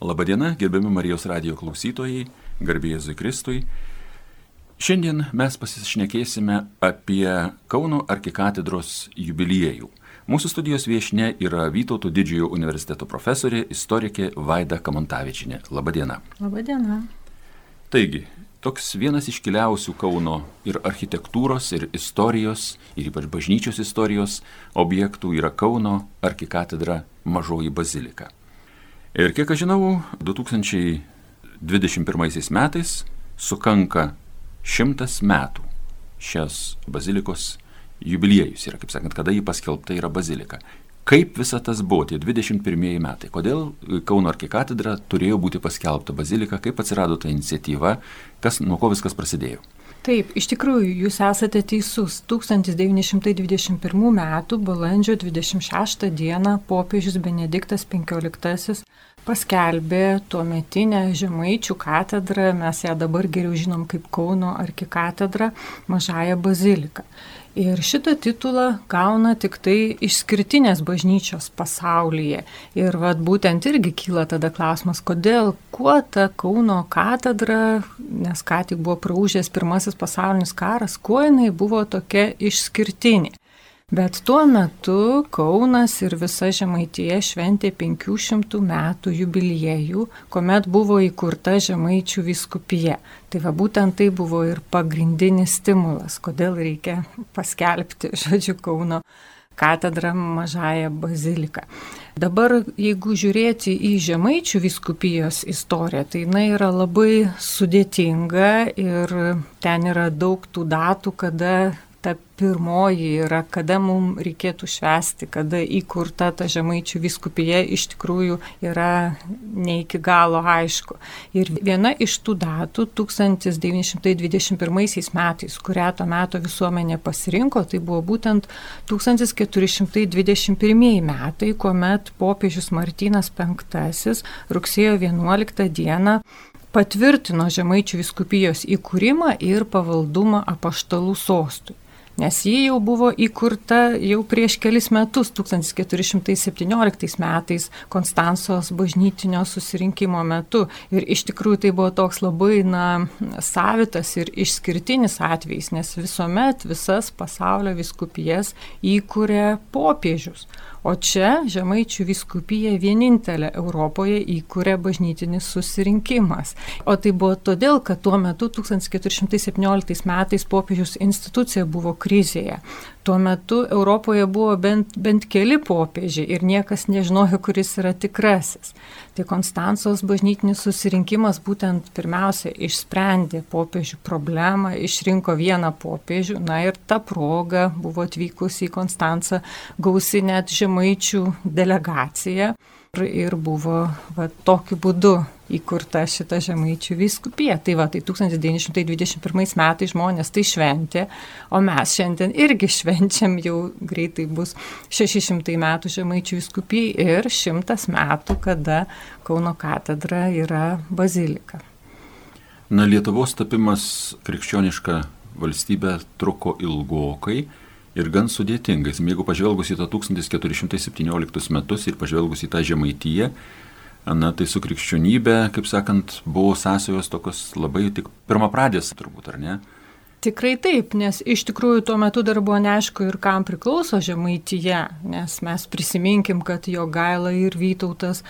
Labadiena, gerbiami Marijos radio klausytojai, garbėjai Zikristui. Šiandien mes pasišnekėsime apie Kauno arkikatedros jubiliejų. Mūsų studijos viešne yra Vytauto didžiojo universiteto profesorė, istorikė Vaida Kamontavičinė. Labadiena. Labadiena. Taigi, toks vienas iškiliausių Kauno ir architektūros, ir istorijos, ir ypač bažnyčios istorijos objektų yra Kauno arkikatedra Mažoji bazilika. Ir kiek aš žinau, 2021 metais sukanka šimtas metų šios bazilikos jubiliejus yra, kaip sakant, kada jį paskelbta yra bazilika. Kaip visa tas buvo, tie 21 metai, kodėl Kauno arkikatedra turėjo būti paskelbta bazilika, kaip atsirado ta iniciatyva, kas, nuo ko viskas prasidėjo. Taip, iš tikrųjų, jūs esate teisus. 1921 m. balandžio 26 d. popiežius Benediktas XV paskelbė tuometinę Žemaičių katedrą, mes ją dabar geriau žinom kaip Kauno arkikatedrą, Mažąją baziliką. Ir šitą titulą gauna tik tai išskirtinės bažnyčios pasaulyje. Ir vat, būtent irgi kyla tada klausimas, kodėl, kuo ta Kauno katedra, nes ką tik buvo praužęs pirmasis pasaulinis karas, kuo jinai buvo tokia išskirtinė. Bet tuo metu Kaunas ir visa Žemaityje šventė 500 metų jubiliejų, kuomet buvo įkurta Žemaičių viskupija. Tai va būtent tai buvo ir pagrindinis stimulas, kodėl reikia paskelbti, žodžiu, Kauno katedrą mažąją baziliką. Dabar, jeigu žiūrėti į Žemaičių viskupijos istoriją, tai jinai yra labai sudėtinga ir ten yra daug tų datų, kada ta pirmoji yra, kada mums reikėtų švesti, kada įkurta ta žemaičių viskupija iš tikrųjų yra ne iki galo aišku. Ir viena iš tų datų 1921 metais, kurią to meto visuomenė pasirinko, tai buvo būtent 1421 metai, kuomet popiežius Martynas V rugsėjo 11 dieną patvirtino Žemaičių viskupijos įkūrimą ir pavaldumą apaštalų sostui nes ji jau buvo įkurta jau prieš kelis metus, 1417 metais, Konstancijos bažnytinio susirinkimo metu. Ir iš tikrųjų tai buvo toks labai, na, savitas ir išskirtinis atvejis, nes visuomet visas pasaulio viskupijas įkūrė popiežius. O čia Žemaičių viskupija vienintelė Europoje įkūrė bažnytinis susirinkimas. O tai buvo todėl, kad tuo metu 1417 metais popiežius institucija buvo krizėje. Tuo metu Europoje buvo bent, bent keli popiežiai ir niekas nežinojo, kuris yra tikrasis. Tai Konstancijos bažnytinis susirinkimas būtent pirmiausia išsprendė popiežių problemą, išrinko vieną popiežių, na ir ta proga buvo atvykusi į Konstanciją gausi net žemaičių delegacija ir, buvo va, tokiu būdu įkurta šita žemaičių viskupija. Tai va, tai 1921 metais žmonės tai šventė, o mes šiandien irgi švenčiam, jau greitai bus 600 metų žemaičių viskupijai ir 100 metų, kada Kauno katedra yra bazilika. Na, Lietuvos tapimas krikščioniška valstybė truko ilgokai ir gan sudėtingais. Jeigu pažvelgus į tą 1417 metus ir pažvelgus į tą žemaityje, na tai su krikščionybė, kaip sakant, buvo sąsajos tokios labai tik pirmapradės turbūt, ar ne? Tikrai taip, nes iš tikrųjų tuo metu dar buvo neaišku ir kam priklauso Žemaityje, nes mes prisiminkim, kad jo gaila ir Vytautas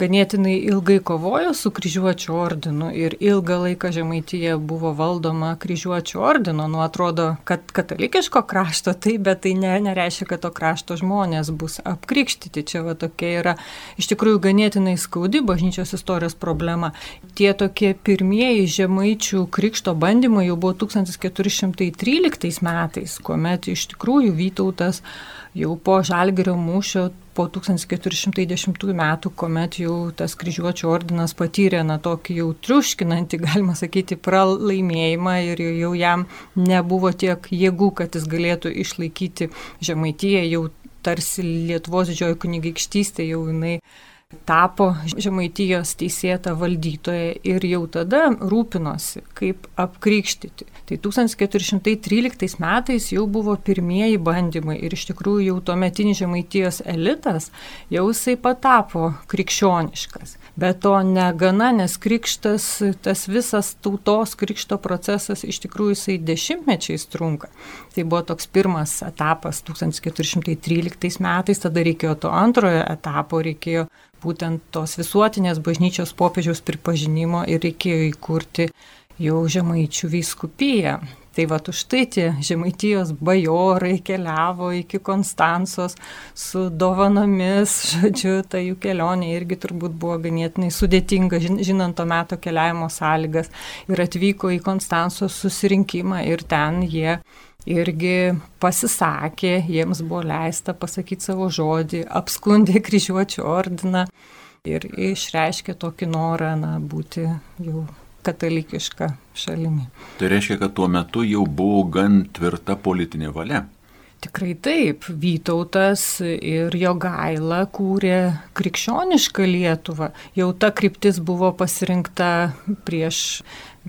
ganėtinai ilgai kovojo su kryžiuočio ordinu ir ilgą laiką Žemaityje buvo valdoma kryžiuočio ordino, nu atrodo, kad katalikiško krašto tai, bet tai ne, nereiškia, kad to krašto žmonės bus apkrikštyti. Čia va tokia yra iš tikrųjų ganėtinai skaudi bažnyčios istorijos problema. Tie tokie pirmieji Žemaičių krikšto bandymai jau buvo 1400 1413 metais, kuomet iš tikrųjų Vytautas jau po Žalgerio mūšio po 1410 metų, kuomet jau tas kryžiuočio ordinas patyrė na tokį jau triuškinantį, galima sakyti, pralaimėjimą ir jau jam nebuvo tiek jėgų, kad jis galėtų išlaikyti žemaityje, jau tarsi Lietuvos didžioji kunigaikštystė jau jinai tapo Žemaitijos teisėta valdytoja ir jau tada rūpinosi, kaip apkrikštyti. Tai 1413 metais jau buvo pirmieji bandymai ir iš tikrųjų jau tuometinis Žemaitijos elitas jau jisai patapo krikščioniškas. Bet to negana, nes krikštas, tas visas tautos krikšto procesas iš tikrųjų jisai dešimtmečiais trunka. Tai buvo toks pirmas etapas 1413 metais, tada reikėjo to antrojo etapo, reikėjo būtent tos visuotinės bažnyčios popiežiaus pripažinimo ir reikėjo įkurti jau žemaičių vyskupiją. Tai va už tai tie žemaitijos bajorai keliavo iki Konstancijos su dovanomis, žodžiu, ta jų kelionė irgi turbūt buvo ganėtinai sudėtinga, žinant to meto keliavimo sąlygas. Ir atvyko į Konstancijos susirinkimą ir ten jie irgi pasisakė, jiems buvo leista pasakyti savo žodį, apskundė kryžiuočių ordiną ir išreiškė tokį norą na, būti jau katalikiška šalimi. Tai reiškia, kad tuo metu jau buvo gan tvirta politinė valia. Tikrai taip, Vytautas ir jo gaila kūrė krikščionišką Lietuvą. Jau ta kryptis buvo pasirinkta prieš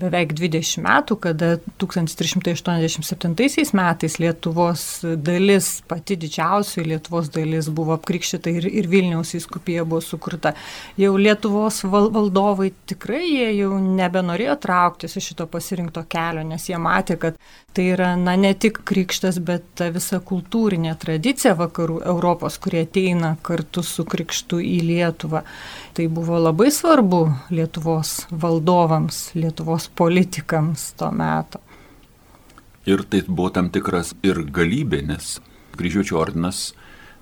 beveik 20 metų, kada 1387 metais Lietuvos dalis, pati didžiausioji Lietuvos dalis buvo apkrikščita ir, ir Vilniaus įskupija buvo sukurta. Jau Lietuvos val, valdovai tikrai jie jau nebenorėjo trauktis iš šito pasirinkto kelio, nes jie matė, kad tai yra na, ne tik krikštas, bet ta visa kultūrinė tradicija vakarų Europos, kurie ateina kartu su krikštu į Lietuvą. Tai buvo labai svarbu Lietuvos valdovams, Lietuvos politikams to meto. Ir tai buvo tam tikras ir galybė, nes kryžiuočių ordinas,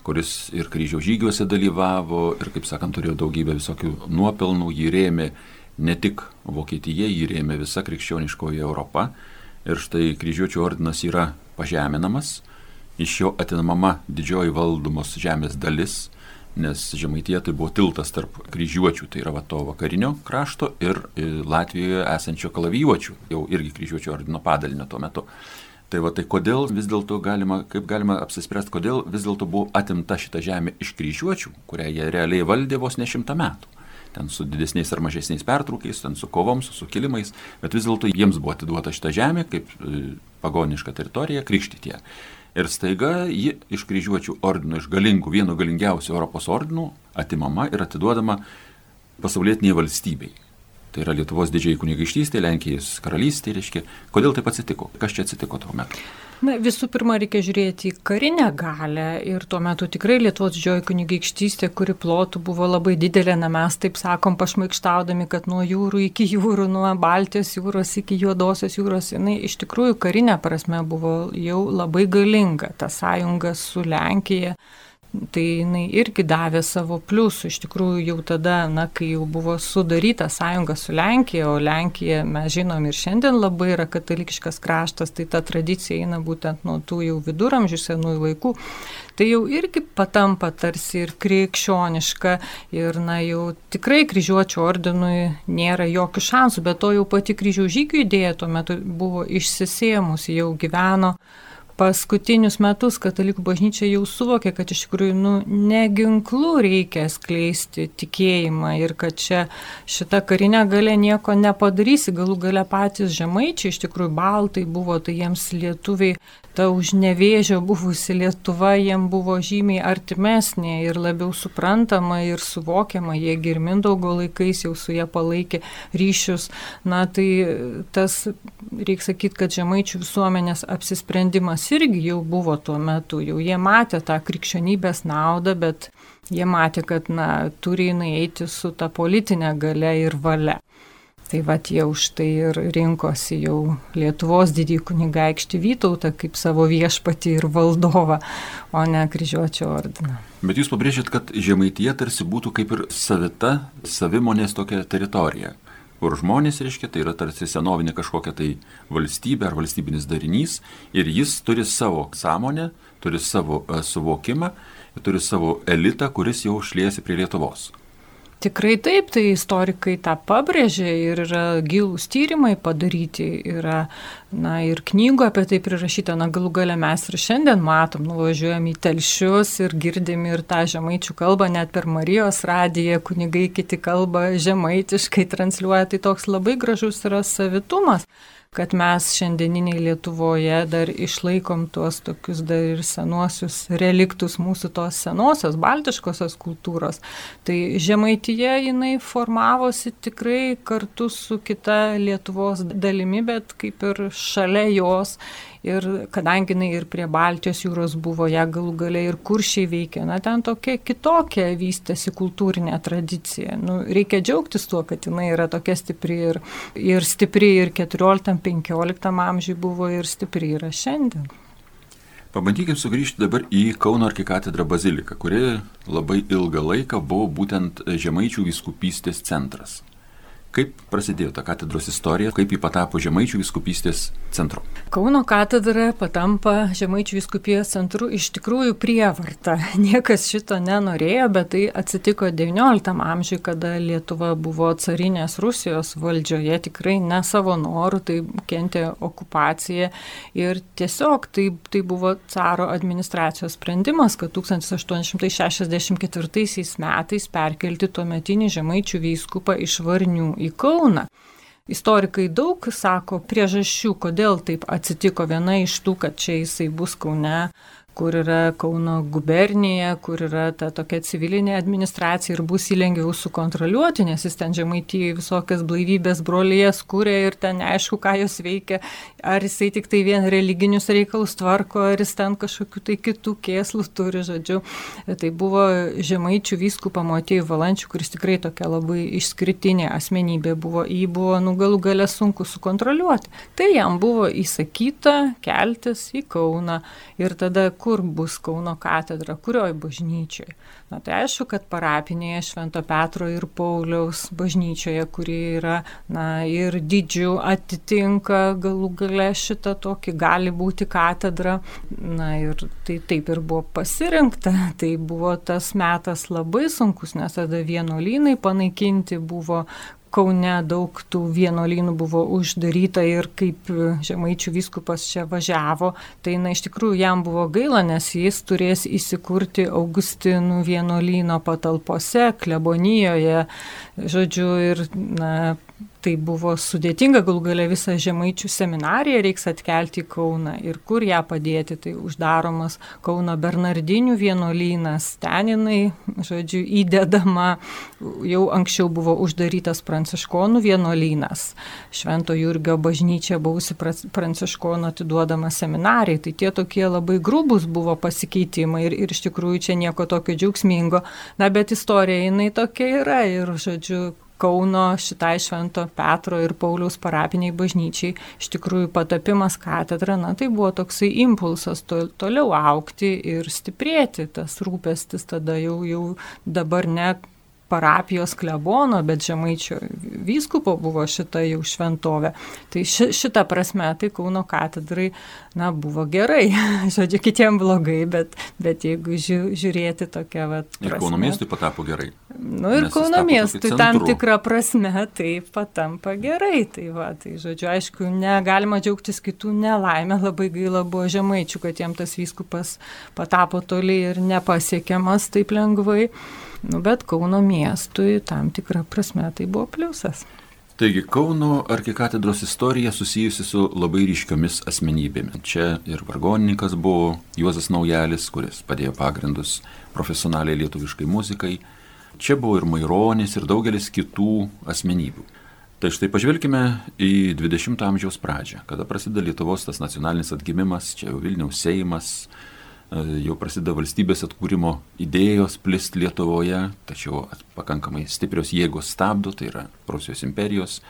kuris ir kryžiaus žygiuose dalyvavo ir, kaip sakant, turėjo daugybę visokių nuopelnų, jį rėmė ne tik Vokietija, jį rėmė visa krikščioniškoji Europa. Ir štai kryžiuočių ordinas yra pažeminamas, iš jo atinamama didžioji valdomos žemės dalis, nes Žemaitija tai buvo tiltas tarp kryžiuočių, tai yra va to vakarinio krašto ir e, Latvijoje esančio kalavijuočių, jau irgi kryžiuočių ordino padalinio tuo metu. Tai va tai kodėl vis dėlto galima, kaip galima apsispręsti, kodėl vis dėlto buvo atimta šita žemė iš kryžiuočių, kurią jie realiai valdė vos ne šimtą metų. Ten su didesniais ar mažesniais pertraukiais, ten su kovom, su sukilimais, bet vis dėlto jiems buvo atiduota šita žemė kaip e, pagoniška teritorija krikštytie. Ir staiga ji iš kryžiuočių ordino, iš galingų, vieno galingiausių Europos ordinų atimama ir atiduodama pasaulietiniai valstybei. Tai yra Lietuvos didžiai kunigaikštystė, Lenkijos karalystė, reiškia. Kodėl taip atsitiko? Kas čia atsitiko tuo metu? Na, visų pirma, reikia žiūrėti į karinę galę ir tuo metu tikrai Lietuvos didžioji kunigaikštystė, kuri plotų buvo labai didelė, na mes taip sakom, pašmaikštaudami, kad nuo jūrų iki jūrų, nuo Baltijos jūros iki Juodosios jūros, jinai iš tikrųjų karinė prasme buvo jau labai galinga, ta sąjunga su Lenkija tai jinai irgi davė savo pliusų. Iš tikrųjų jau tada, na, kai jau buvo sudaryta sąjunga su Lenkija, o Lenkija, mes žinom ir šiandien labai yra katalikiškas kraštas, tai ta tradicija eina būtent nuo tų jau viduramžių senųjų laikų. Tai jau irgi patampa tarsi ir krikščioniška ir, na, jau tikrai kryžiuočio ordinui nėra jokių šansų, bet to jau pati kryžių žygių idėja tuo metu buvo išsisėmusi, jau gyveno paskutinius metus katalikų bažnyčia jau suvokė, kad iš tikrųjų nu, ne ginklų reikia skleisti tikėjimą ir kad čia šita karinė galė nieko nepadarysi, galų gale patys žemaičiai, iš tikrųjų baltai buvo, tai jiems lietuviai ta už nevėžio buvusi Lietuva jiem buvo žymiai artimesnė ir labiau suprantama ir suvokiama, jie girmindaugo laikais jau su jie palaikė ryšius. Na tai tas, reikia sakyti, kad žemaičių visuomenės apsisprendimas irgi jau buvo tuo metu, jau jie matė tą krikščionybės naudą, bet jie matė, kad na, turi jinai eiti su ta politinė gale ir valia. Tai vad jie už tai ir rinkosi jau Lietuvos didį kunigaikštį Vytautą kaip savo viešpatį ir valdovą, o ne kryžiuočio ordiną. Bet jūs pabrėžėt, kad Žemaityje tarsi būtų kaip ir savita, savimonės tokia teritorija, kur žmonės, reiškia, tai yra tarsi senovinė kažkokia tai valstybė ar valstybinis darinys ir jis turi savo sąmonę, turi savo uh, suvokimą, turi savo elitą, kuris jau šliesi prie Lietuvos. Tikrai taip, tai istorikai tą pabrėžė ir yra gilūs tyrimai padaryti, yra na, ir knygų apie tai prirašyta, na galų gale mes ir šiandien matom, nuvažiuojam į telšius ir girdim ir tą žemaičių kalbą, net per Marijos radiją kunigai kiti kalba žemaitiškai transliuoja, tai toks labai gražus yra savitumas kad mes šiandieniniai Lietuvoje dar išlaikom tuos tokius dar ir senuosius reliktus mūsų tos senosios baltiškosios kultūros. Tai žemaityje jinai formavosi tikrai kartu su kita Lietuvos dalimi, bet kaip ir šalia jos ir kadangi jinai ir prie Baltijos jūros buvo, ją galų galiai ir kuršiai veikė, na ten tokia kitokia vystėsi kultūrinė tradicija. Nu, reikia džiaugtis tuo, kad jinai yra tokia stipri ir, ir stipri ir 14-15 amžiui buvo ir stipri yra šiandien. Pabandykime sugrįžti dabar į Kauno arkikatedrą baziliką, kuri labai ilgą laiką buvo būtent Žemaičių viskupystės centras. Kaip prasidėjo ta katedros istorija, kaip ji patapo Žemaičių viskupystės centru? Kauno katedra patampa Žemaičių viskupijos centru iš tikrųjų prievarta. Niekas šito nenorėjo, bet tai atsitiko XIX amžiui, kada Lietuva buvo carinės Rusijos valdžioje, tikrai ne savo norų, tai kentė okupacija ir tiesiog tai, tai buvo caro administracijos sprendimas, kad 1864 metais perkelti tuometinį Žemaičių vyskupą iš Varnių į Kauną. Istorikai daug sako priežasčių, kodėl taip atsitiko. Viena iš tų, kad čia jisai bus Kaune, kur yra Kauno gubernija, kur yra ta tokia civilinė administracija ir bus jį lengviau sukontroliuoti, nes jis ten žemaityje visokias blaivybės brolijas kūrė ir ten neaišku, ką jos veikia, ar jisai tik tai vien religinius reikalus tvarko, ar jis ten kažkokių tai kitų kėslų turi, žodžiu. Tai buvo žemaičių vyskupą Motėjų Valančių, kuris tikrai tokia labai išskirtinė asmenybė buvo, jį buvo nugalų galę sunku sukontroliuoti. Tai jam buvo įsakyta keltis į Kauną ir tada kur bus Kauno katedra, kurioj bažnyčiai. Na tai aišku, kad parapinėje Švento Petro ir Pauliaus bažnyčioje, kuri yra na, ir didžių atitinka galų gale šitą tokį gali būti katedra. Na ir tai taip ir buvo pasirinkta. Tai buvo tas metas labai sunkus, nes tada vienuolynai panaikinti buvo Kaune daug tų vienuolynų buvo uždaryta ir kaip žemaičių viskupas čia važiavo, tai na iš tikrųjų jam buvo gaila, nes jis turės įsikurti Augustinų vienuolyno patalpose, klebonijoje, žodžiu, ir na, tai buvo sudėtinga, gal galia visą žemaičių seminariją reiks atkelti į Kauną. Ir kur ją padėti, tai uždaromas Kauno Bernardinių vienuolynas, ten jinai, žodžiu, įdedama, jau anksčiau buvo uždarytas Pranciškonų vienuolynas, Švento Jurgio bažnyčia buvusi Pranciškonų atiduodama seminarijai, tai tie tokie labai grubus buvo pasikeitimai ir, ir iš tikrųjų čia nieko tokio džiaugsmingo, na bet istorija jinai tokia yra ir, žodžiu, Kauno šitai Švento Petro ir Pauliaus parapiniai bažnyčiai iš tikrųjų patapimas katedra, na tai buvo toksai impulsas to, toliau aukti ir stiprėti, tas rūpestis tada jau, jau dabar ne parapijos klebono, bet žemaičio vyskupo buvo šita jau šventovė. Tai ši, šita prasme, tai Kauno katedrai, na, buvo gerai. Žodžiu, kitiems blogai, bet, bet jeigu ži, žiūrėti tokia, va. Prasme, ir Kauno miestui patapo gerai. Nu ir Kauno miestui tam tikrą prasme tai patampa gerai. Tai va, tai žodžiu, aišku, negalima džiaugtis kitų nelaimę, labai gaila buvo žemaičių, kad jiems tas vyskupas patapo toli ir nepasiekiamas taip lengvai. Nu, bet Kauno miestui tam tikrą prasme tai buvo pliusas. Taigi Kauno arkikatedros istorija susijusi su labai ryškiomis asmenybėmis. Čia ir vargonininkas buvo Juozas Naujalis, kuris padėjo pagrindus profesionaliai lietuviškai muzikai. Čia buvo ir Maironis, ir daugelis kitų asmenybių. Tai štai pažvelkime į 20-ojo amžiaus pradžią, kada prasideda Lietuvos tas nacionalinis atgimimas, čia jau Vilniaus Seimas, jau prasideda valstybės atkūrimo idėjos plist Lietuvoje, tačiau pakankamai stiprios jėgos stabdo, tai yra Rusijos imperijos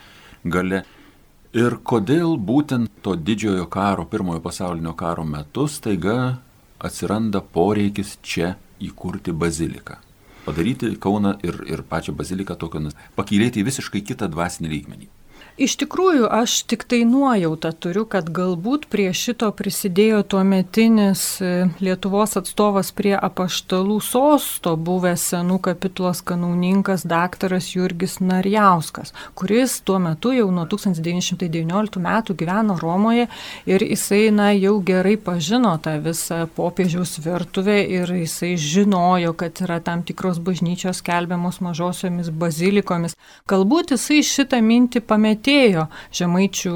gale. Ir kodėl būtent to didžiojo karo, pirmojo pasaulinio karo metu staiga atsiranda poreikis čia įkurti baziliką. Padaryti Kauną ir, ir pačią baziliką tokią, pakylėti į visiškai kitą dvasinį lygmenį. Iš tikrųjų, aš tik tai nuojautą turiu, kad galbūt prie šito prisidėjo tuo metinis e, Lietuvos atstovas prie apaštalų sosto, buvęs senų kapitulos kanauninkas daktaras Jurgis Narjauskas, kuris tuo metu jau nuo 1919 metų gyveno Romoje ir jisai na, jau gerai pažino tą visą popiežiaus virtuvę ir jisai žinojo, kad yra tam tikros bažnyčios kelbiamos mažosiomis bazilikomis. Galbūt jisai šitą mintį pametė atėjo žemaičių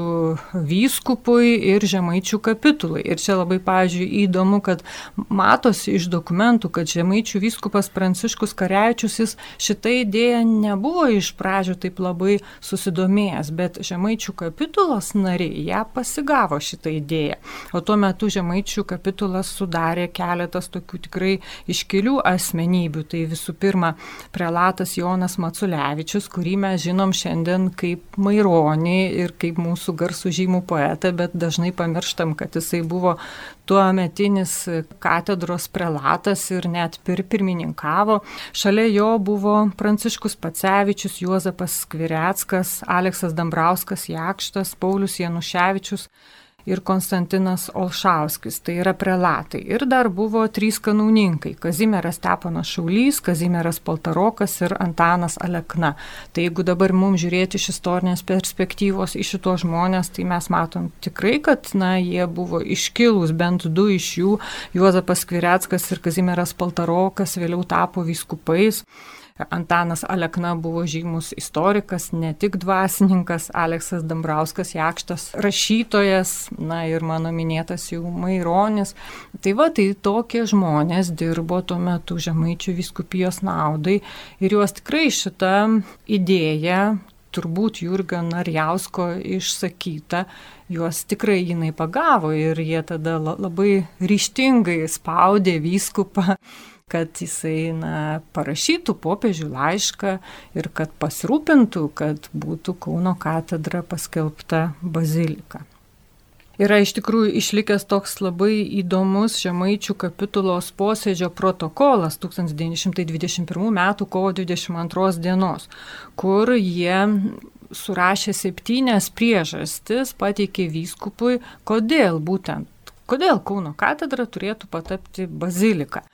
vyskupui ir žemaičių kapitulai. Ir čia labai, pavyzdžiui, įdomu, kad matosi iš dokumentų, kad žemaičių vyskupas Pranciškus Karevičius jis šitą idėją nebuvo iš pradžių taip labai susidomėjęs, bet žemaičių kapitulos nariai ją pasigavo šitą idėją. O tuo metu žemaičių kapitulas sudarė keletas tokių tikrai iškilių asmenybių. Tai visų pirma, prelatas Jonas Matsulevičius, kurį mes žinom šiandien kaip Mairo maironį ir kaip mūsų garsų žymų poetą, bet dažnai pamirštam, kad jisai buvo tuo metinis katedros prelatas ir net pir pirmininkavo. Šalia jo buvo Pranciškus Pacevičius, Juozapas Skvireckas, Aleksas Dambrauskas Jakštas, Paulius Januševičius ir Konstantinas Olšauskis, tai yra prelatai. Ir dar buvo trys kanauninkai - Kazimieras Stepanas Šaulys, Kazimieras Paltarokas ir Antanas Alekna. Tai jeigu dabar mums žiūrėti iš istorinės perspektyvos į šitos žmonės, tai mes matom tikrai, kad na, jie buvo iškilus, bent du iš jų, Juozapas Kvireckas ir Kazimieras Paltarokas vėliau tapo vyskupais. Antanas Alekna buvo žymus istorikas, ne tik dvasininkas, Aleksas Dambrauskas Jakštas rašytojas, na ir mano minėtas jau Maironis. Tai va, tai tokie žmonės dirbo tuo metu Žemaičių viskupijos naudai ir juos tikrai šitą idėją turbūt Jurgio Narjausko išsakyta, juos tikrai jinai pagavo ir jie tada labai ryštingai spaudė vyskupą kad jisai na, parašytų popiežių laišką ir kad pasirūpintų, kad būtų Kauno katedra paskelbta bazilika. Yra iš tikrųjų išlikęs toks labai įdomus Žemaičių kapitulos posėdžio protokolas 1921 m. kovo 22 dienos, kur jie surašė septynias priežastis, pateikė vyskupui, kodėl būtent, kodėl Kauno katedra turėtų patapti bazilika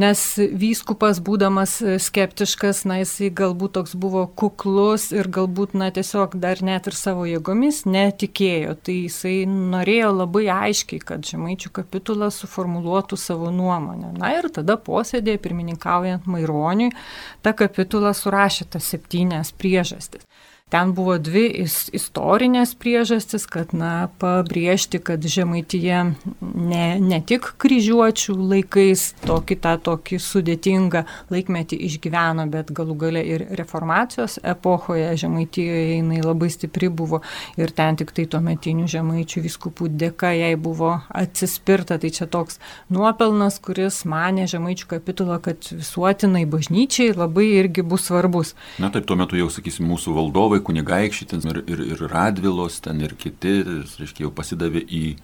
nes vyskupas būdamas skeptiškas, na jisai galbūt toks buvo kuklus ir galbūt, na tiesiog dar net ir savo jėgomis netikėjo. Tai jisai norėjo labai aiškiai, kad žemaičių kapitulas suformuluotų savo nuomonę. Na ir tada posėdėje, pirmininkaujant Maironiui, tą kapitulą surašė tas septynias priežastis. Ten buvo dvi istorinės priežastis, kad, na, pabrėžti, kad Žemaityje ne, ne tik kryžiuočių laikais tokį tą tokį sudėtingą laikmetį išgyveno, bet galų gale ir reformacijos epochoje Žemaitijoje jinai labai stipri buvo ir ten tik tai tuometinių žemaičių viskupų dėka jai buvo atsispirta. Tai čia toks nuopelnas, kuris mane Žemaičių kapitulą, kad visuotinai bažnyčiai labai irgi bus svarbus. Na taip, tuo metu jau, sakysim, mūsų valdovai valdovai, kunigaikščiai ir, ir, ir Radvilos ten ir kiti, reiškia, jau pasidavė į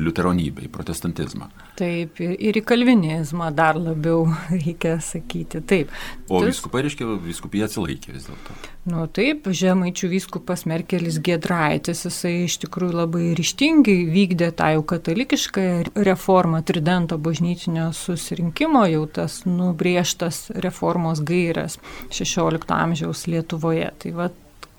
liuteronybę, į protestantizmą. Taip, ir į kalvinizmą dar labiau reikia sakyti. Taip. O Tas... viskupai, reiškia, viskupija atsilaikė vis dėlto. Nu taip, žemaičių vyskupas Merkelis Gedraitis, jisai iš tikrųjų labai ryštingai vykdė tą jau katalikišką reformą Tridento bažnytinio susirinkimo, jau tas nubriežtas reformos gairias 16 amžiaus Lietuvoje. Tai va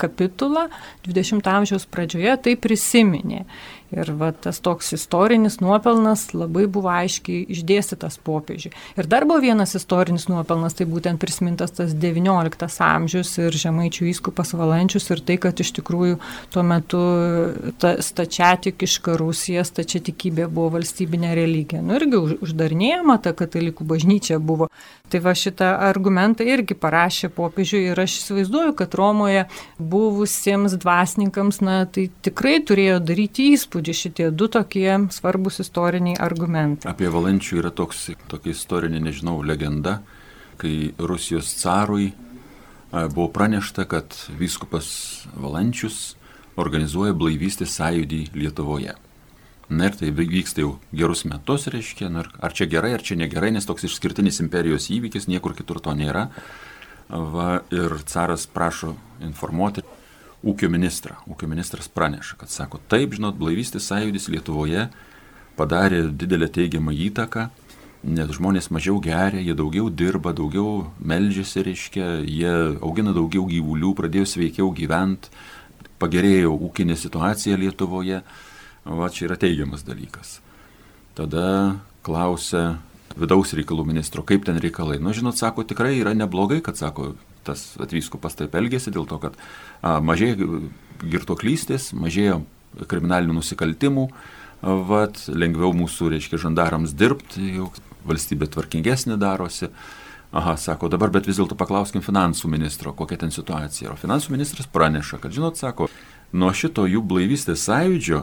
kapitulą 20 amžiaus pradžioje tai prisiminė. Ir va, tas toks istorinis nuopelnas labai buvo aiškiai išdėstytas popiežiui. Ir dar buvo vienas istorinis nuopelnas, tai būtent prisimintas tas XIX amžius ir žemaičių įskupas Valančius ir tai, kad iš tikrųjų tuo metu ta stačiatikiška Rusija, stačiatikybė buvo valstybinė religija. Nu irgi uždarnėjama ta katalikų bažnyčia buvo. Tai va šitą argumentą irgi parašė popiežiui ir aš įsivaizduoju, kad Romoje buvusiems dvasininkams, na tai tikrai turėjo daryti įspūdį įspūdį šitie du tokie svarbus istoriniai argumentai. Apie Valančių yra toks, tokia istorinė, nežinau, legenda, kai Rusijos carui buvo pranešta, kad vyskupas Valančius organizuoja blaivystės sąjūdį Lietuvoje. Na ir tai vyksta jau gerus metus, reiškia, na, ar čia gerai, ar čia negerai, nes toks išskirtinis imperijos įvykis, niekur kitur to nėra. Va, ir caras prašo informuoti ūkio ministrą. Ūkio ministras praneša, kad sako, taip, žinot, blaivystės sąjūdis Lietuvoje padarė didelę teigiamą įtaką, nes žmonės mažiau geria, jie daugiau dirba, daugiau melžiasi, reiškia, jie augina daugiau gyvulių, pradėjo sveikiau gyventi, pagerėjo ūkinė situacija Lietuvoje. Va čia yra teigiamas dalykas. Tada klausia vidaus reikalų ministro, kaip ten reikalai. Nu, žinot, sako, tikrai yra neblogai, kad, sako, tas atvyskupas taip elgėsi dėl to, kad a, mažėja girtoklystės, mažėja kriminalinių nusikaltimų, a, vat, lengviau mūsų, reiškia, žandarams dirbti, jau valstybė tvarkingesnė darosi. Aha, sako, dabar bet vis dėlto paklauskim finansų ministro, kokia ten situacija. O finansų ministras praneša, kad, žinot, sako, nuo šito jų blaivystės sąjūdžio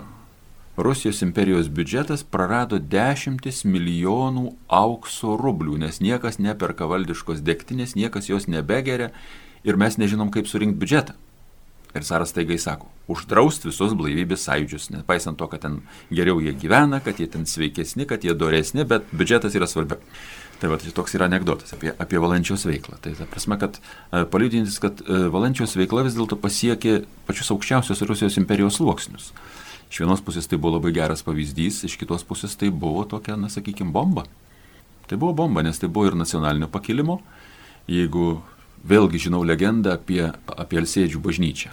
Rusijos imperijos biudžetas prarado dešimtis milijonų aukso rublių, nes niekas neperka valdiškos degtinės, niekas jos nebegeria ir mes nežinom, kaip surinkti biudžetą. Ir Saras taigai sako, uždraust visus blaivybės sąjūdžius, nepaisant to, kad ten geriau jie gyvena, kad jie ten sveikesni, kad jie doresni, bet biudžetas yra svarbiau. Tai va, tai toks yra anegdotas apie, apie valančios veiklą. Tai ta prasme, kad e, paliudintis, kad e, valančios veikla vis dėlto pasiekė pačius aukščiausius Rusijos imperijos sluoksnius. Iš vienos pusės tai buvo labai geras pavyzdys, iš kitos pusės tai buvo tokia, na sakykime, bomba. Tai buvo bomba, nes tai buvo ir nacionalinio pakilimo. Jeigu vėlgi žinau legendą apie, apie Alsėdžių bažnyčią.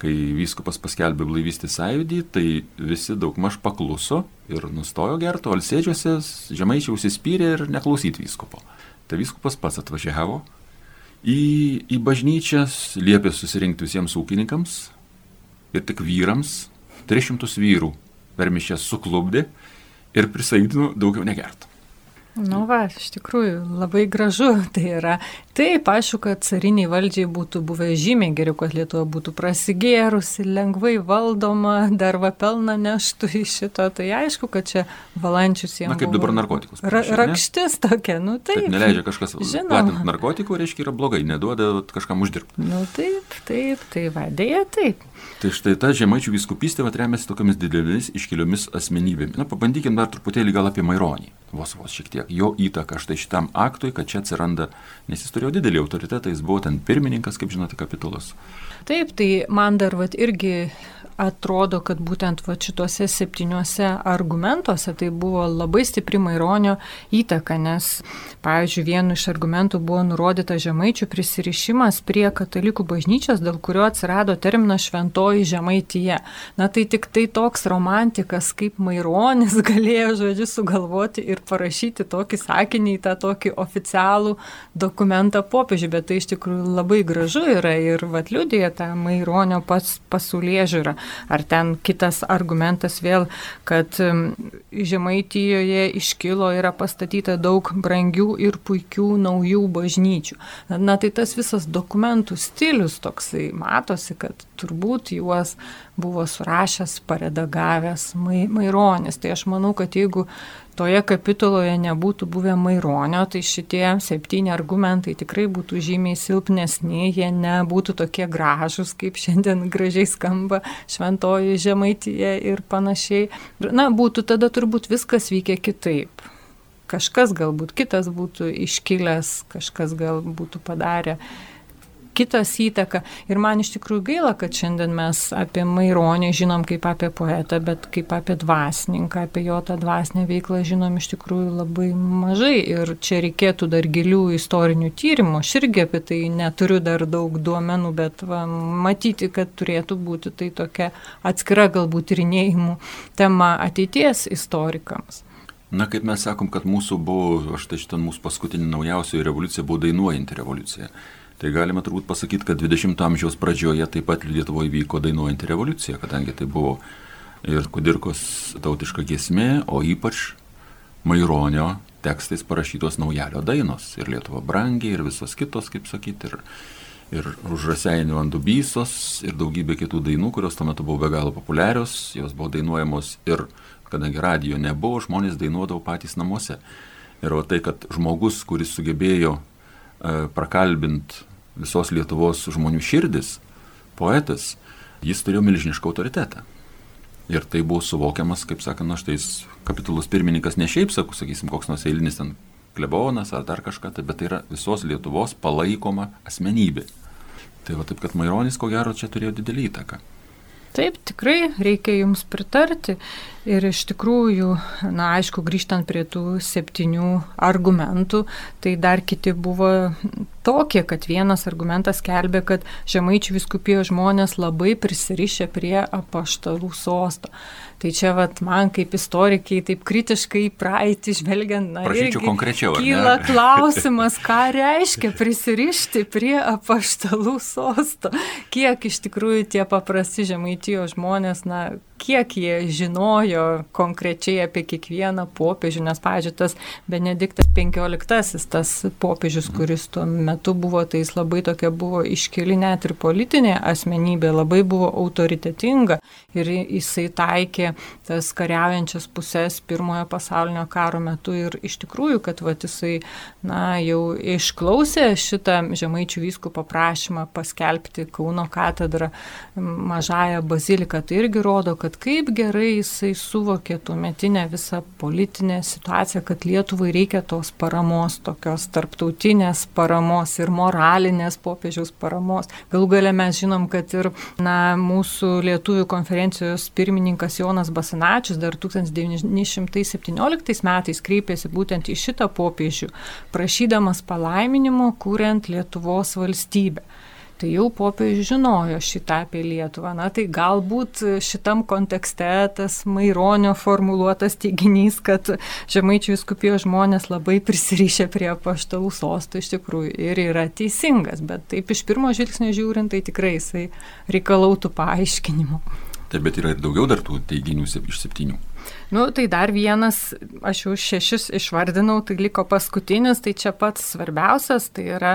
Kai vyskupas paskelbė blaivystį sąjūdį, tai visi daugmaž pakluso ir nustojo gerti, o Alsėdžiuose žemaičiai užsispyrė ir neklausyti vyskupo. Tai vyskupas pats atvažiavo į, į bažnyčias, liepė susirinkti visiems ūkininkams ir tik vyrams 300 vyrų per mišęs suklubdė ir prisaidino daugiau negert. Nu va, iš tikrųjų, labai gražu tai yra. Taip, aišku, kad cariniai valdžiai būtų buvę žymiai geriau, kad Lietuva būtų prasigėrusi, lengvai valdoma, dar va pelną neštų iš šito. Tai aišku, kad čia valančius jiems. Na kaip dabar narkotikus. Ra rakštis tokia, nu taip. taip neleidžia kažkas platinti narkotikų, reiškia yra blogai, neduoda kažkam uždirbti. Nu taip, taip, tai vadėja taip. Tai štai ta žemaičių viskupystė remiasi tokiamis didelėmis iškiliomis asmenybėmis. Na, pabandykime dar truputėlį gal apie Maironį, vos vos šiek tiek. Jo įtaka štai šitam aktui, kad čia atsiranda, nes jis turėjo didelį autoritetą, jis buvo ten pirmininkas, kaip žinote, kapitulos. Taip, tai man dar vat, irgi atrodo, kad būtent va šituose septyniuose argumentuose tai buvo labai stipri Maironio įtaka, nes, pavyzdžiui, vienu iš argumentų buvo nurodyta žemaičių prisirišimas prie katalikų bažnyčios, dėl kurio atsirado terminas šventoji žemaityje. Na tai tik tai toks romantikas kaip Maironis galėjo, žodžiu, sugalvoti ir parašyti tokį sakinį į tą tokį oficialų dokumentą popiežiui, bet tai iš tikrųjų labai gražu yra ir vat liudija tą Maironio pats pasaulyje žiūrą. Ar ten kitas argumentas vėl, kad Žemaitijoje iškilo, yra pastatyta daug brangių ir puikių naujų bažnyčių. Na tai tas visas dokumentų stilius toksai matosi, kad turbūt juos buvo surašęs, paredagavęs Maironis. Tai aš manau, kad jeigu toje kapituloje nebūtų buvę Maironio, tai šitie septyni argumentai tikrai būtų žymiai silpnesni, jie nebūtų tokie gražus, kaip šiandien gražiai skamba šventoji žemaityje ir panašiai. Na, būtų tada turbūt viskas vykę kitaip. Kažkas galbūt kitas būtų iškilęs, kažkas gal būtų padarę kitas įtaka. Ir man iš tikrųjų gaila, kad šiandien mes apie Maironį žinom kaip apie poetą, bet kaip apie dvasininką, apie jo tą dvasinę veiklą žinom iš tikrųjų labai mažai. Ir čia reikėtų dar gilių istorinių tyrimų. Aš irgi apie tai neturiu dar daug duomenų, bet va, matyti, kad turėtų būti tai tokia atskira galbūt tyrinėjimų tema ateities istorikams. Na, kaip mes sakom, kad mūsų buvo, štai šitą mūsų paskutinį naujausioji revoliucija buvo dainuojanti revoliucija. Tai galima turbūt pasakyti, kad 20-ojo amžiaus pradžioje taip pat Lietuvoje vyko dainuojanti revoliucija, kadangi tai buvo ir Kudirkos tautiška giesmė, o ypač Maironio tekstais parašytos naujalio dainos. Ir Lietuva brangiai, ir visos kitos, kaip sakyti, ir, ir užraseinių ant dubysos, ir daugybė kitų dainų, kurios tuo metu buvo be galo populiarios, jos buvo dainuojamos ir, kadangi radijo nebuvo, žmonės dainuodavo patys namuose. Ir o tai, kad žmogus, kuris sugebėjo E, prakalbint visos Lietuvos žmonių širdis, poetas, jis turėjo milžinišką autoritetą. Ir tai buvo suvokiamas, kaip sakant, na štai kapitulos pirmininkas ne šiaip, sakau, sakysim, koks nors eilinis ten klebonas ar dar kažką, tai, bet tai yra visos Lietuvos palaikoma asmenybė. Tai va taip, kad Maironis ko gero čia turėjo didelį įtaką. Taip, tikrai reikia jums pritarti. Ir iš tikrųjų, na aišku, grįžtant prie tų septynių argumentų, tai dar kiti buvo tokie, kad vienas argumentas kelbė, kad žemaičių viskupijos žmonės labai prisirišę prie apaštalų sosto. Tai čia vat, man kaip istorikiai taip kritiškai praeitį žvelgiant, na, Prašyčiau konkrečiau. Kyla klausimas, ką reiškia prisirišti prie apaštalų sosto. Kiek iš tikrųjų tie paprasti žemaitijos žmonės, na, kiek jie žinojo konkrečiai apie kiekvieną popiežių, nes, pažiūrėjau, tas Benediktas XV, tas popiežius, kuris tuo metu buvo, tai jis labai tokia buvo iškeli net ir politinė asmenybė, labai buvo autoritetinga ir jisai taikė tas kariaujančias pusės pirmojo pasaulinio karo metu ir iš tikrųjų, kad va, jisai na, jau išklausė šitą žemaičių vyskupo prašymą paskelbti Kauno katedrą mažąją baziliką, tai irgi rodo, kad kaip gerai jisai suvokė tuo metinę visą politinę situaciją, kad Lietuvai reikia tos paramos, tokios tarptautinės paramos ir moralinės popiežiaus paramos. Galų gale mes žinom, kad ir na, mūsų lietuvių konferencijos pirmininkas Jonas Basanačius dar 1917 metais kreipėsi būtent į šitą popiežių, prašydamas palaiminimo, kuriant Lietuvos valstybę tai jau popiežius žinojo šitą apie Lietuvą. Na tai galbūt šitam kontekste tas Maironio formuluotas teiginys, kad žemaičių viskupijos žmonės labai prisirišę prie paštalų sostų iš tikrųjų ir yra teisingas, bet taip iš pirmo žvilgsnio žiūrint, tai tikrai jisai reikalautų paaiškinimo. Taip, bet yra ir daugiau dar tų teiginių iš septynių. Nu, tai dar vienas, aš jau šešis išvardinau, tai liko paskutinis, tai čia pats svarbiausias, tai yra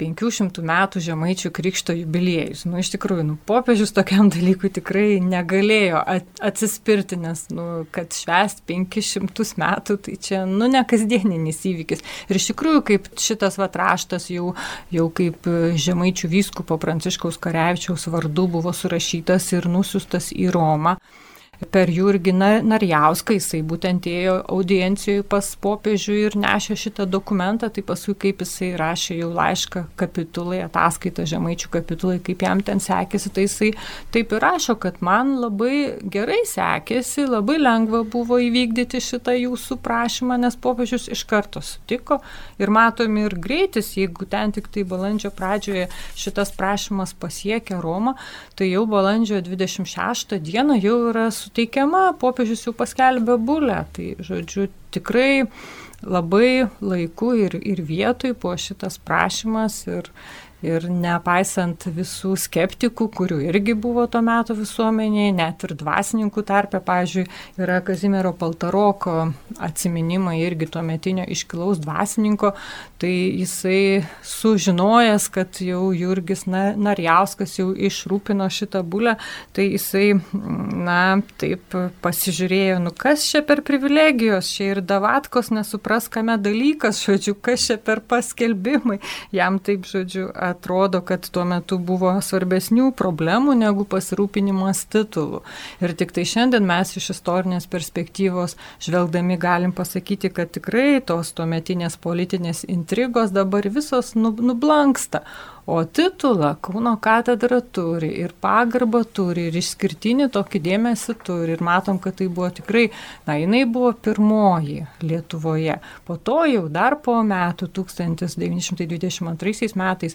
500 metų žemaičių krikšto jubiliejus. Nu, iš tikrųjų, nu, popiežius tokiam dalykui tikrai negalėjo atsispirti, nes, nu, kad švęst 500 metų, tai čia, nu, ne kasdieninis įvykis. Ir iš tikrųjų, kaip šitas vatraštas jau, jau kaip žemaičių vyskupo Pranciškaus Karevičiaus vardu buvo surašytas ir nusiustas į Romą per Jurgį Narjauską, jisai būtent ėjo audiencijoje pas popiežių ir nešė šitą dokumentą, tai paskui kaip jisai rašė jau laišką kapitulai, ataskaitą žemaičių kapitulai, kaip jam ten sekėsi, tai jisai taip ir rašo, kad man labai gerai sekėsi, labai lengva buvo įvykdyti šitą jūsų prašymą, nes popiežius iš karto sutiko ir matomi ir greitis, jeigu ten tik tai balandžio pradžioje šitas prašymas pasiekia Romą, tai jau balandžio 26 dieną jau yra su suteikiama, popiežius jau paskelbė bulę. Tai, žodžiu, tikrai labai laiku ir, ir vietoj buvo šitas prašymas ir, Ir nepaisant visų skeptikų, kurių irgi buvo tuo metu visuomenėje, net ir dvasininkų tarpe, pavyzdžiui, yra Kazimiero Paltaroko atsiminimai irgi tuo metinio iškilaus dvasininko, tai jisai sužinojęs, kad jau Jurgis Narjauskas jau išrūpino šitą bulę, tai jisai, na, taip pasižiūrėjo, nu kas čia per privilegijos, čia ir Davatkos nesupras, kame dalykas, žodžiu, kas čia per paskelbimai, jam taip, žodžiu, atrodo, kad tuo metu buvo svarbesnių problemų negu pasirūpinimas titulų. Ir tik tai šiandien mes iš istorinės perspektyvos žvelgdami galim pasakyti, kad tikrai tos tuometinės politinės intrigos dabar visos nublanksta. O titulą Kauno katedra turi ir pagarbą turi ir išskirtinį tokį dėmesį turi. Ir matom, kad tai buvo tikrai, na, jinai buvo pirmoji Lietuvoje. Po to jau dar po metų, 1922 metais,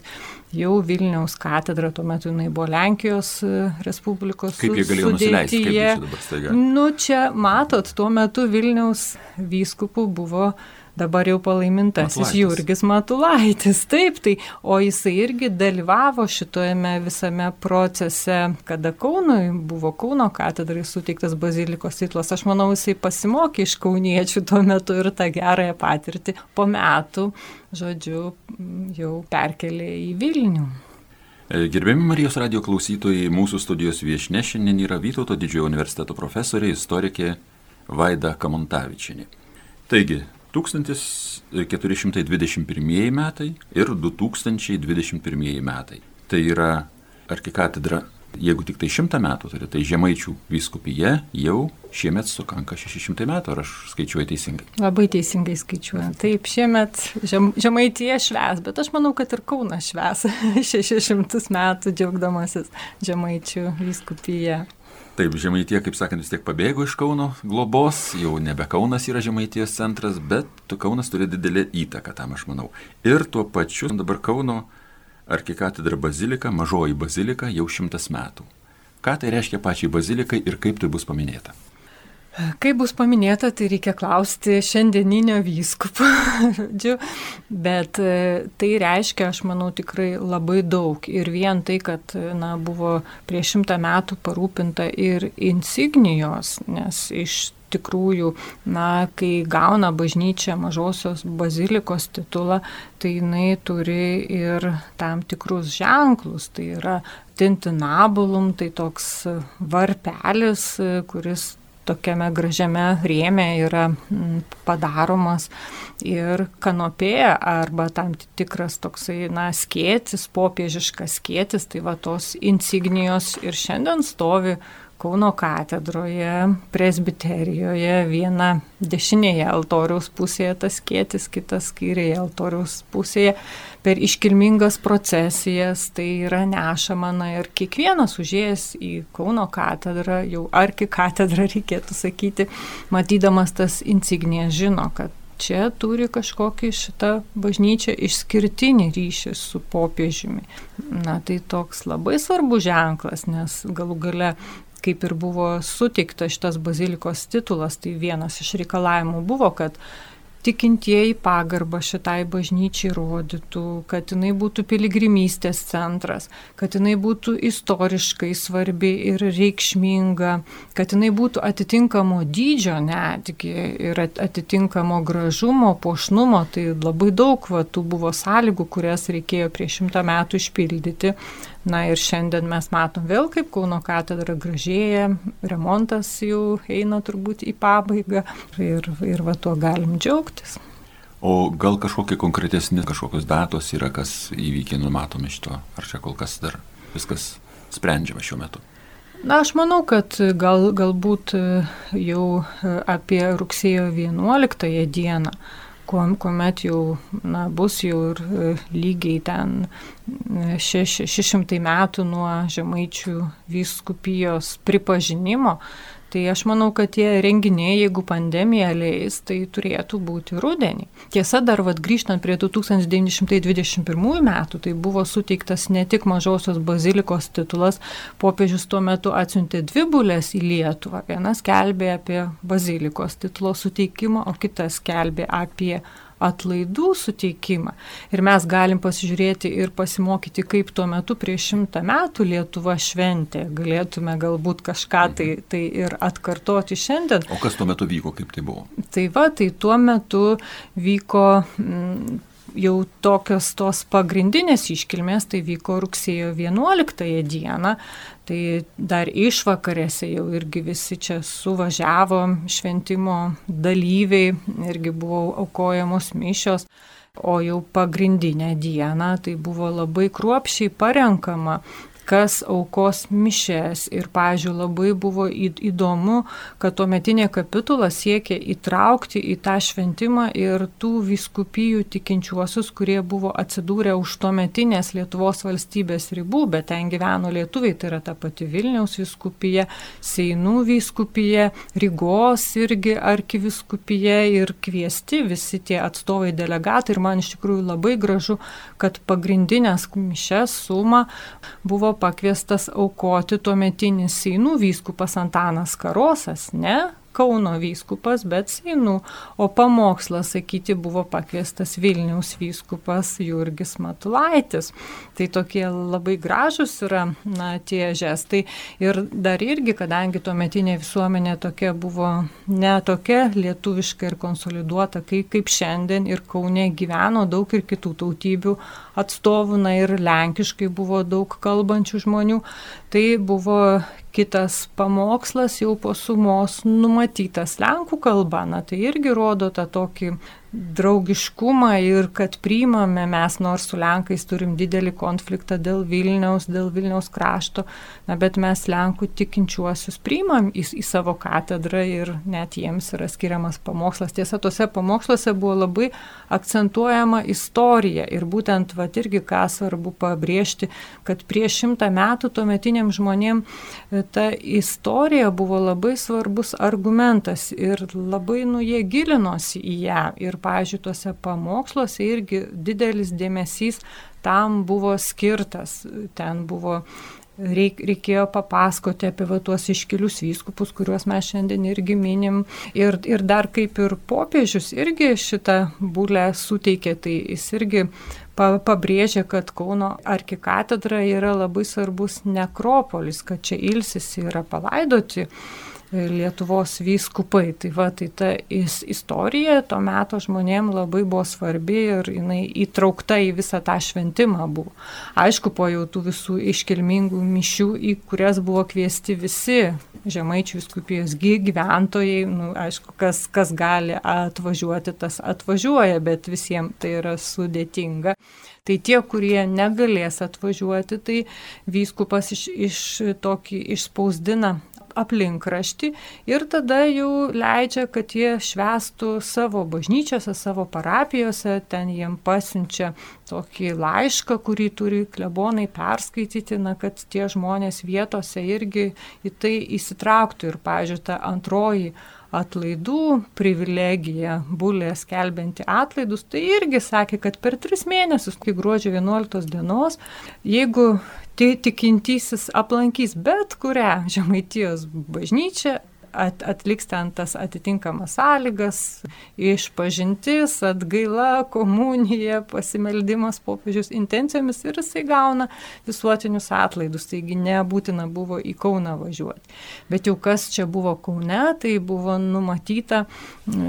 jau Vilniaus katedra, tuo metu jinai buvo Lenkijos e, Respublikos. Kaip jie galėjo nusileisti? Kaip čia dabar staiga? Nu, čia matot, tuo metu Vilniaus vyskupų buvo dabar jau palaimintasis Matulaitis. Jurgis Matulaitis. Taip, tai, o jisai irgi dalyvavo šitojame visame procese, kada Kaunui buvo Kauno katedrai suteiktas bazilikos titlas. Aš manau, jisai pasimokė iš kauniečių tuo metu ir tą gerąją patirtį po metų, žodžiu, jau perkelė į Vilnių. E, gerbiami Marijos radio klausytojai, mūsų studijos viešne šiandien yra Vytauto didžiojo universiteto profesorė, istorikė Vaida Kamontavičinė. Taigi, 1421 metai ir 2021 metai. Tai yra arkikatedra Jeigu tik tai šimtą metų turi, tai žemaičių vyskupija jau šiemet sukanka 600 metų, ar aš skaičiuoju teisingai? Labai teisingai skaičiuoju. Taip, šiemet žem, žemaitie šves, bet aš manau, kad ir Kauna šves 600 metų džiaugdamasis žemaičių vyskupija. Taip, Žemaitie, kaip sakant, vis tiek pabėgo iš Kauno globos, jau nebe Kaunas yra Žemaities centras, bet Kaunas turi didelį įtaką tam, aš manau. Ir tuo pačiu dabar Kauno arkikatedra bazilika, mažoji bazilika jau šimtas metų. Ką tai reiškia pačiai bazilikai ir kaip tai bus paminėta? Kaip bus paminėta, tai reikia klausti šiandieninio vyskupo, bet e, tai reiškia, aš manau, tikrai labai daug. Ir vien tai, kad na, buvo prieš šimtą metų parūpinta ir insignijos, nes iš tikrųjų, na, kai gauna bažnyčia mažosios bazilikos titulą, tai jinai turi ir tam tikrus ženklus. Tai yra tintinabulum, tai toks varpelis, kuris tokiame gražiame rėme yra mm, padaromas. Ir kanopė arba tam tikras toksai, na, skėtis, popiežiškas skėtis, tai va tos insignijos ir šiandien stovi Kauno katedroje, presbiterijoje, viena dešinėje altoriaus pusėje tas kėtis, kitas kairėje altoriaus pusėje. Per iškilmingas procesijas tai yra nešama, na ir kiekvienas užėjęs į Kauno katedrą, jau arki katedrą reikėtų sakyti, matydamas tas insignijas žino, kad čia turi kažkokį šitą bažnyčią išskirtinį ryšį su popiežiumi. Na tai toks labai svarbus ženklas, nes galų gale kaip ir buvo suteiktas šitas bazilikos titulas, tai vienas iš reikalavimų buvo, kad tikintieji pagarbą šitai bažnyčiai rodytų, kad jinai būtų piligrimystės centras, kad jinai būtų istoriškai svarbi ir reikšminga, kad jinai būtų atitinkamo dydžio netgi ir atitinkamo gražumo, pošnumo. Tai labai daug va, tų buvo sąlygų, kurias reikėjo prieš šimtą metų išpildyti. Na ir šiandien mes matom vėl, kaip Kauno katedra gražėja, remontas jau eina turbūt į pabaigą ir, ir va tuo galim džiaugtis. O gal kažkokie konkretesni, kažkokios datos yra, kas įvykiai numatomi šito, ar čia kol kas dar viskas sprendžiama šiuo metu? Na, aš manau, kad gal, galbūt jau apie rugsėjo 11 dieną kuomet jau na, bus jau ir e, lygiai ten 600 e, metų nuo žemaičių vyskupijos pripažinimo, Tai aš manau, kad tie renginiai, jeigu pandemija leis, tai turėtų būti rudenį. Tiesa, dar vad grįžtant prie 1921 metų, tai buvo suteiktas ne tik mažosios bazilikos titulas, popiežius tuo metu atsiuntė dvi bulės į Lietuvą. Vienas kelbė apie bazilikos titulo suteikimą, o kitas kelbė apie atlaidų suteikimą. Ir mes galim pasižiūrėti ir pasimokyti, kaip tuo metu prieš šimtą metų Lietuva šventė. Galėtume galbūt kažką tai, tai ir atkartoti šiandien. O kas tuo metu vyko, kaip tai buvo? Tai va, tai tuo metu vyko... Mm, jau tokios tos pagrindinės iškilmės, tai vyko rugsėjo 11 dieną, Tai dar išvakarėse jau irgi visi čia suvažiavo šventimo dalyviai, irgi buvo aukojamos mišios. O jau pagrindinę dieną tai buvo labai kruopšiai parenkama kas aukos mišes. Ir, pažiūrėjau, labai buvo įdomu, kad tuometinė kapitula siekia įtraukti į tą šventimą ir tų viskupijų tikinčiuosius, kurie buvo atsidūrę už tuometinės Lietuvos valstybės ribų, bet ten gyveno lietuviai, tai yra ta pati Vilniaus viskupija, Seinų viskupija, Rygos irgi arkiviskupija ir kviesti visi tie atstovai delegatai. Ir man iš tikrųjų labai gražu, kad pagrindinės mišes suma buvo buvo pakviestas aukoti tuometinis Seinų vyskupas Antanas Karosas, ne Kauno vyskupas, bet Seinų, o pamokslą sakyti buvo pakviestas Vilniaus vyskupas Jurgis Matulaitis. Tai tokie labai gražus yra na, tie žestai. Ir dar irgi, kadangi tuo metinė visuomenė tokia buvo ne tokia lietuviška ir konsoliduota, kaip, kaip šiandien ir Kaune gyveno daug ir kitų tautybių atstovų, na ir lenkiškai buvo daug kalbančių žmonių, tai buvo kitas pamokslas jau po sumos numatytas lenkų kalba, na tai irgi rodo tą tokį draugiškumą ir kad priimame mes, nors su Lenkais turim didelį konfliktą dėl Vilniaus, dėl Vilniaus krašto, na, bet mes Lenkų tikinčiuosius priimam į, į savo katedrą ir net jiems yra skiriamas pamokslas. Tiesa, tuose pamoksluose buvo labai akcentuojama istorija ir būtent, va, irgi ką svarbu pabrėžti, kad prieš šimtą metų tuometiniam žmonėm e, ta istorija buvo labai svarbus argumentas ir labai, nu, jie gilinosi į ją. Ir pavyzdžiui, tuose pamoksluose irgi didelis dėmesys tam buvo skirtas. Ten buvo reik, reikėjo papasakoti apie va, tuos iškilius vyskupus, kuriuos mes šiandien irgi minim. Ir, ir dar kaip ir popiežius irgi šitą būlę suteikė, tai jis irgi pa, pabrėžė, kad Kauno arkikatedra yra labai svarbus nekropolis, kad čia ilsisi yra palaidoti Lietuvos vyskupai. Tai va, tai ta istorija to meto žmonėm labai buvo svarbi ir jinai įtraukta į visą tą šventimą buvo. Aišku, po jau tų visų iškilmingų mišių, į kurias buvo kviesti visi žemaičių viskupijos gyventojai, nu, aišku, kas, kas gali atvažiuoti, tas atvažiuoja, bet visiems tai yra sudėtinga. Tai tie, kurie negalės atvažiuoti, tai vyskupas iš, iš tokį išspausdina aplinkraštį ir tada jau leidžia, kad jie švestų savo bažnyčiose, savo parapijose, ten jiem pasiunčia tokį laišką, kurį turi klebonai perskaityti, na, kad tie žmonės vietose irgi į tai įsitrauktų. Ir, pažiūrėjau, ta antroji atlaidų privilegija, bulė skelbianti atlaidus, tai irgi sakė, kad per tris mėnesius, kai gruodžio 11 dienos, jeigu tikintysis aplankys bet kurią Žemaitijos bažnyčią, at, atliks ten tas atitinkamas sąlygas, išpažintis, atgaila, komunija, pasimeldimas popiežius intencijomis ir jisai gauna visuotinius atlaidus, taigi nebūtina buvo į Kauną važiuoti. Bet jau kas čia buvo Kaune, tai buvo numatyta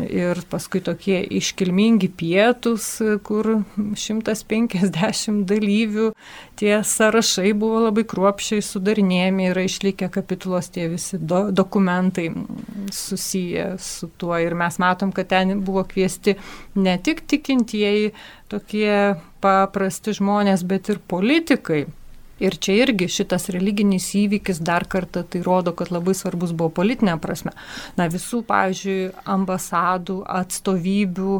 ir paskui tokie iškilmingi pietus, kur 150 dalyvių, tie sąrašai buvo labai kruopšiai sudarinėjami, yra išlikę kapitulos tie visi do, dokumentai susiję su tuo. Ir mes matom, kad ten buvo kviesti ne tik tikintieji, tokie paprasti žmonės, bet ir politikai. Ir čia irgi šitas religinis įvykis dar kartą tai rodo, kad labai svarbus buvo politinė prasme. Na visų, pavyzdžiui, ambasadų, atstovybių,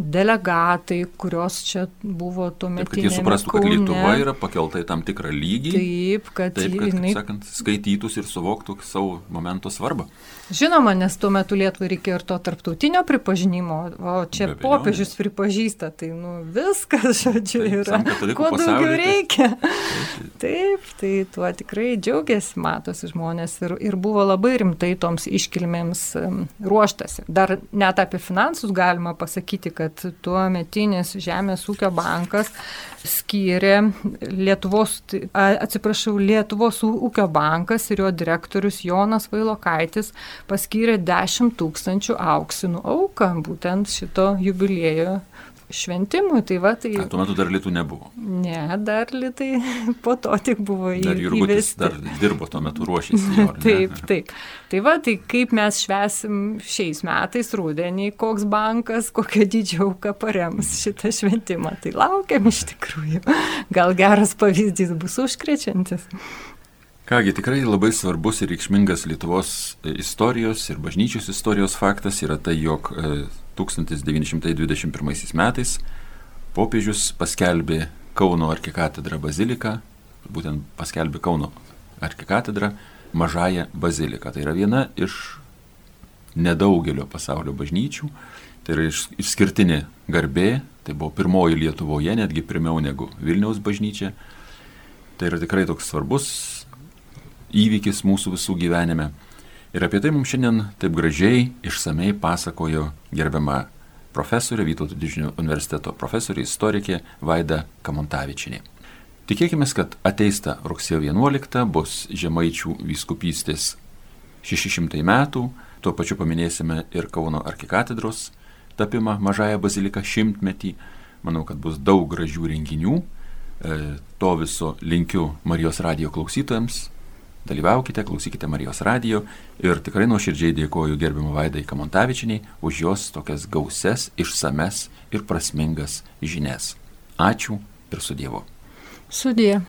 delegatai, kurios čia buvo tuo metu. Kad jie suprastų, kad Lietuva yra pakelta į tam tikrą lygį. Taip, kad, taip, kad jinai... sakant, skaitytųsi ir suvoktų savo momento svarbą. Žinoma, nes tuo metu Lietuvai reikėjo ir to tarptautinio pripažinimo, o čia popiežius pripažįsta, tai nu, viskas, žodžiu, taip, yra. Ko daugiau tai- reikia. Taip, taip, tai tuo tikrai džiaugiasi, matosi žmonės ir, ir buvo labai rimtai toms iškilmėms ruoštasi. Dar net apie finansus galima pasakyti, kad kad tuo metinis Žemės ūkio bankas skyrė Lietuvos, atsiprašau, Lietuvos ūkio bankas ir jo direktorius Jonas Vailokaitis paskyrė 10 tūkstančių auksinų auką. Būtent šito jubiliejo šventimui. Tai va, tai... A, tuo metu dar litų nebuvo. Ne, dar litai po to tik buvo įvesti. Dar Jurgutis dar dirbo tuo metu ruošėsi. Jo, taip, taip. Tai va, tai kaip mes švesim šiais metais rudenį, koks bankas, kokia didžiauka parems šitą šventimą. Tai laukiam iš tikrųjų. Gal geras pavyzdys bus užkrečiantis. Kągi, tikrai labai svarbus ir reikšmingas Lietuvos istorijos ir bažnyčios istorijos faktas yra tai, jog 1921 metais popiežius paskelbė Kauno arkikatedrą baziliką, būtent paskelbė Kauno arkikatedrą mažąją baziliką. Tai yra viena iš nedaugelio pasaulio bažnyčių, tai yra išskirtinė garbė, tai buvo pirmoji Lietuvoje, netgi pirmiau negu Vilniaus bažnyčia. Tai yra tikrai toks svarbus įvykis mūsų visų gyvenime. Ir apie tai mums šiandien taip gražiai, išsamei pasakojo gerbiama profesorė Vytauto didžiojo universiteto profesorė istorikė Vaida Kamontavičinė. Tikėkime, kad ateista rugsėjo 11 bus žemaičių vyskupystės 600 metų, tuo pačiu paminėsime ir Kauno arkikatedros tapimą mažąją baziliką šimtmetį. Manau, kad bus daug gražių renginių. E, to viso linkiu Marijos radijo klausytojams Dalyvaukite, klausykite Marijos radijo ir tikrai nuoširdžiai dėkoju gerbimu Vaidai Kamontavičiniai už jos tokias gauses, išsames ir prasmingas žinias. Ačiū ir su Dievu. Sudie.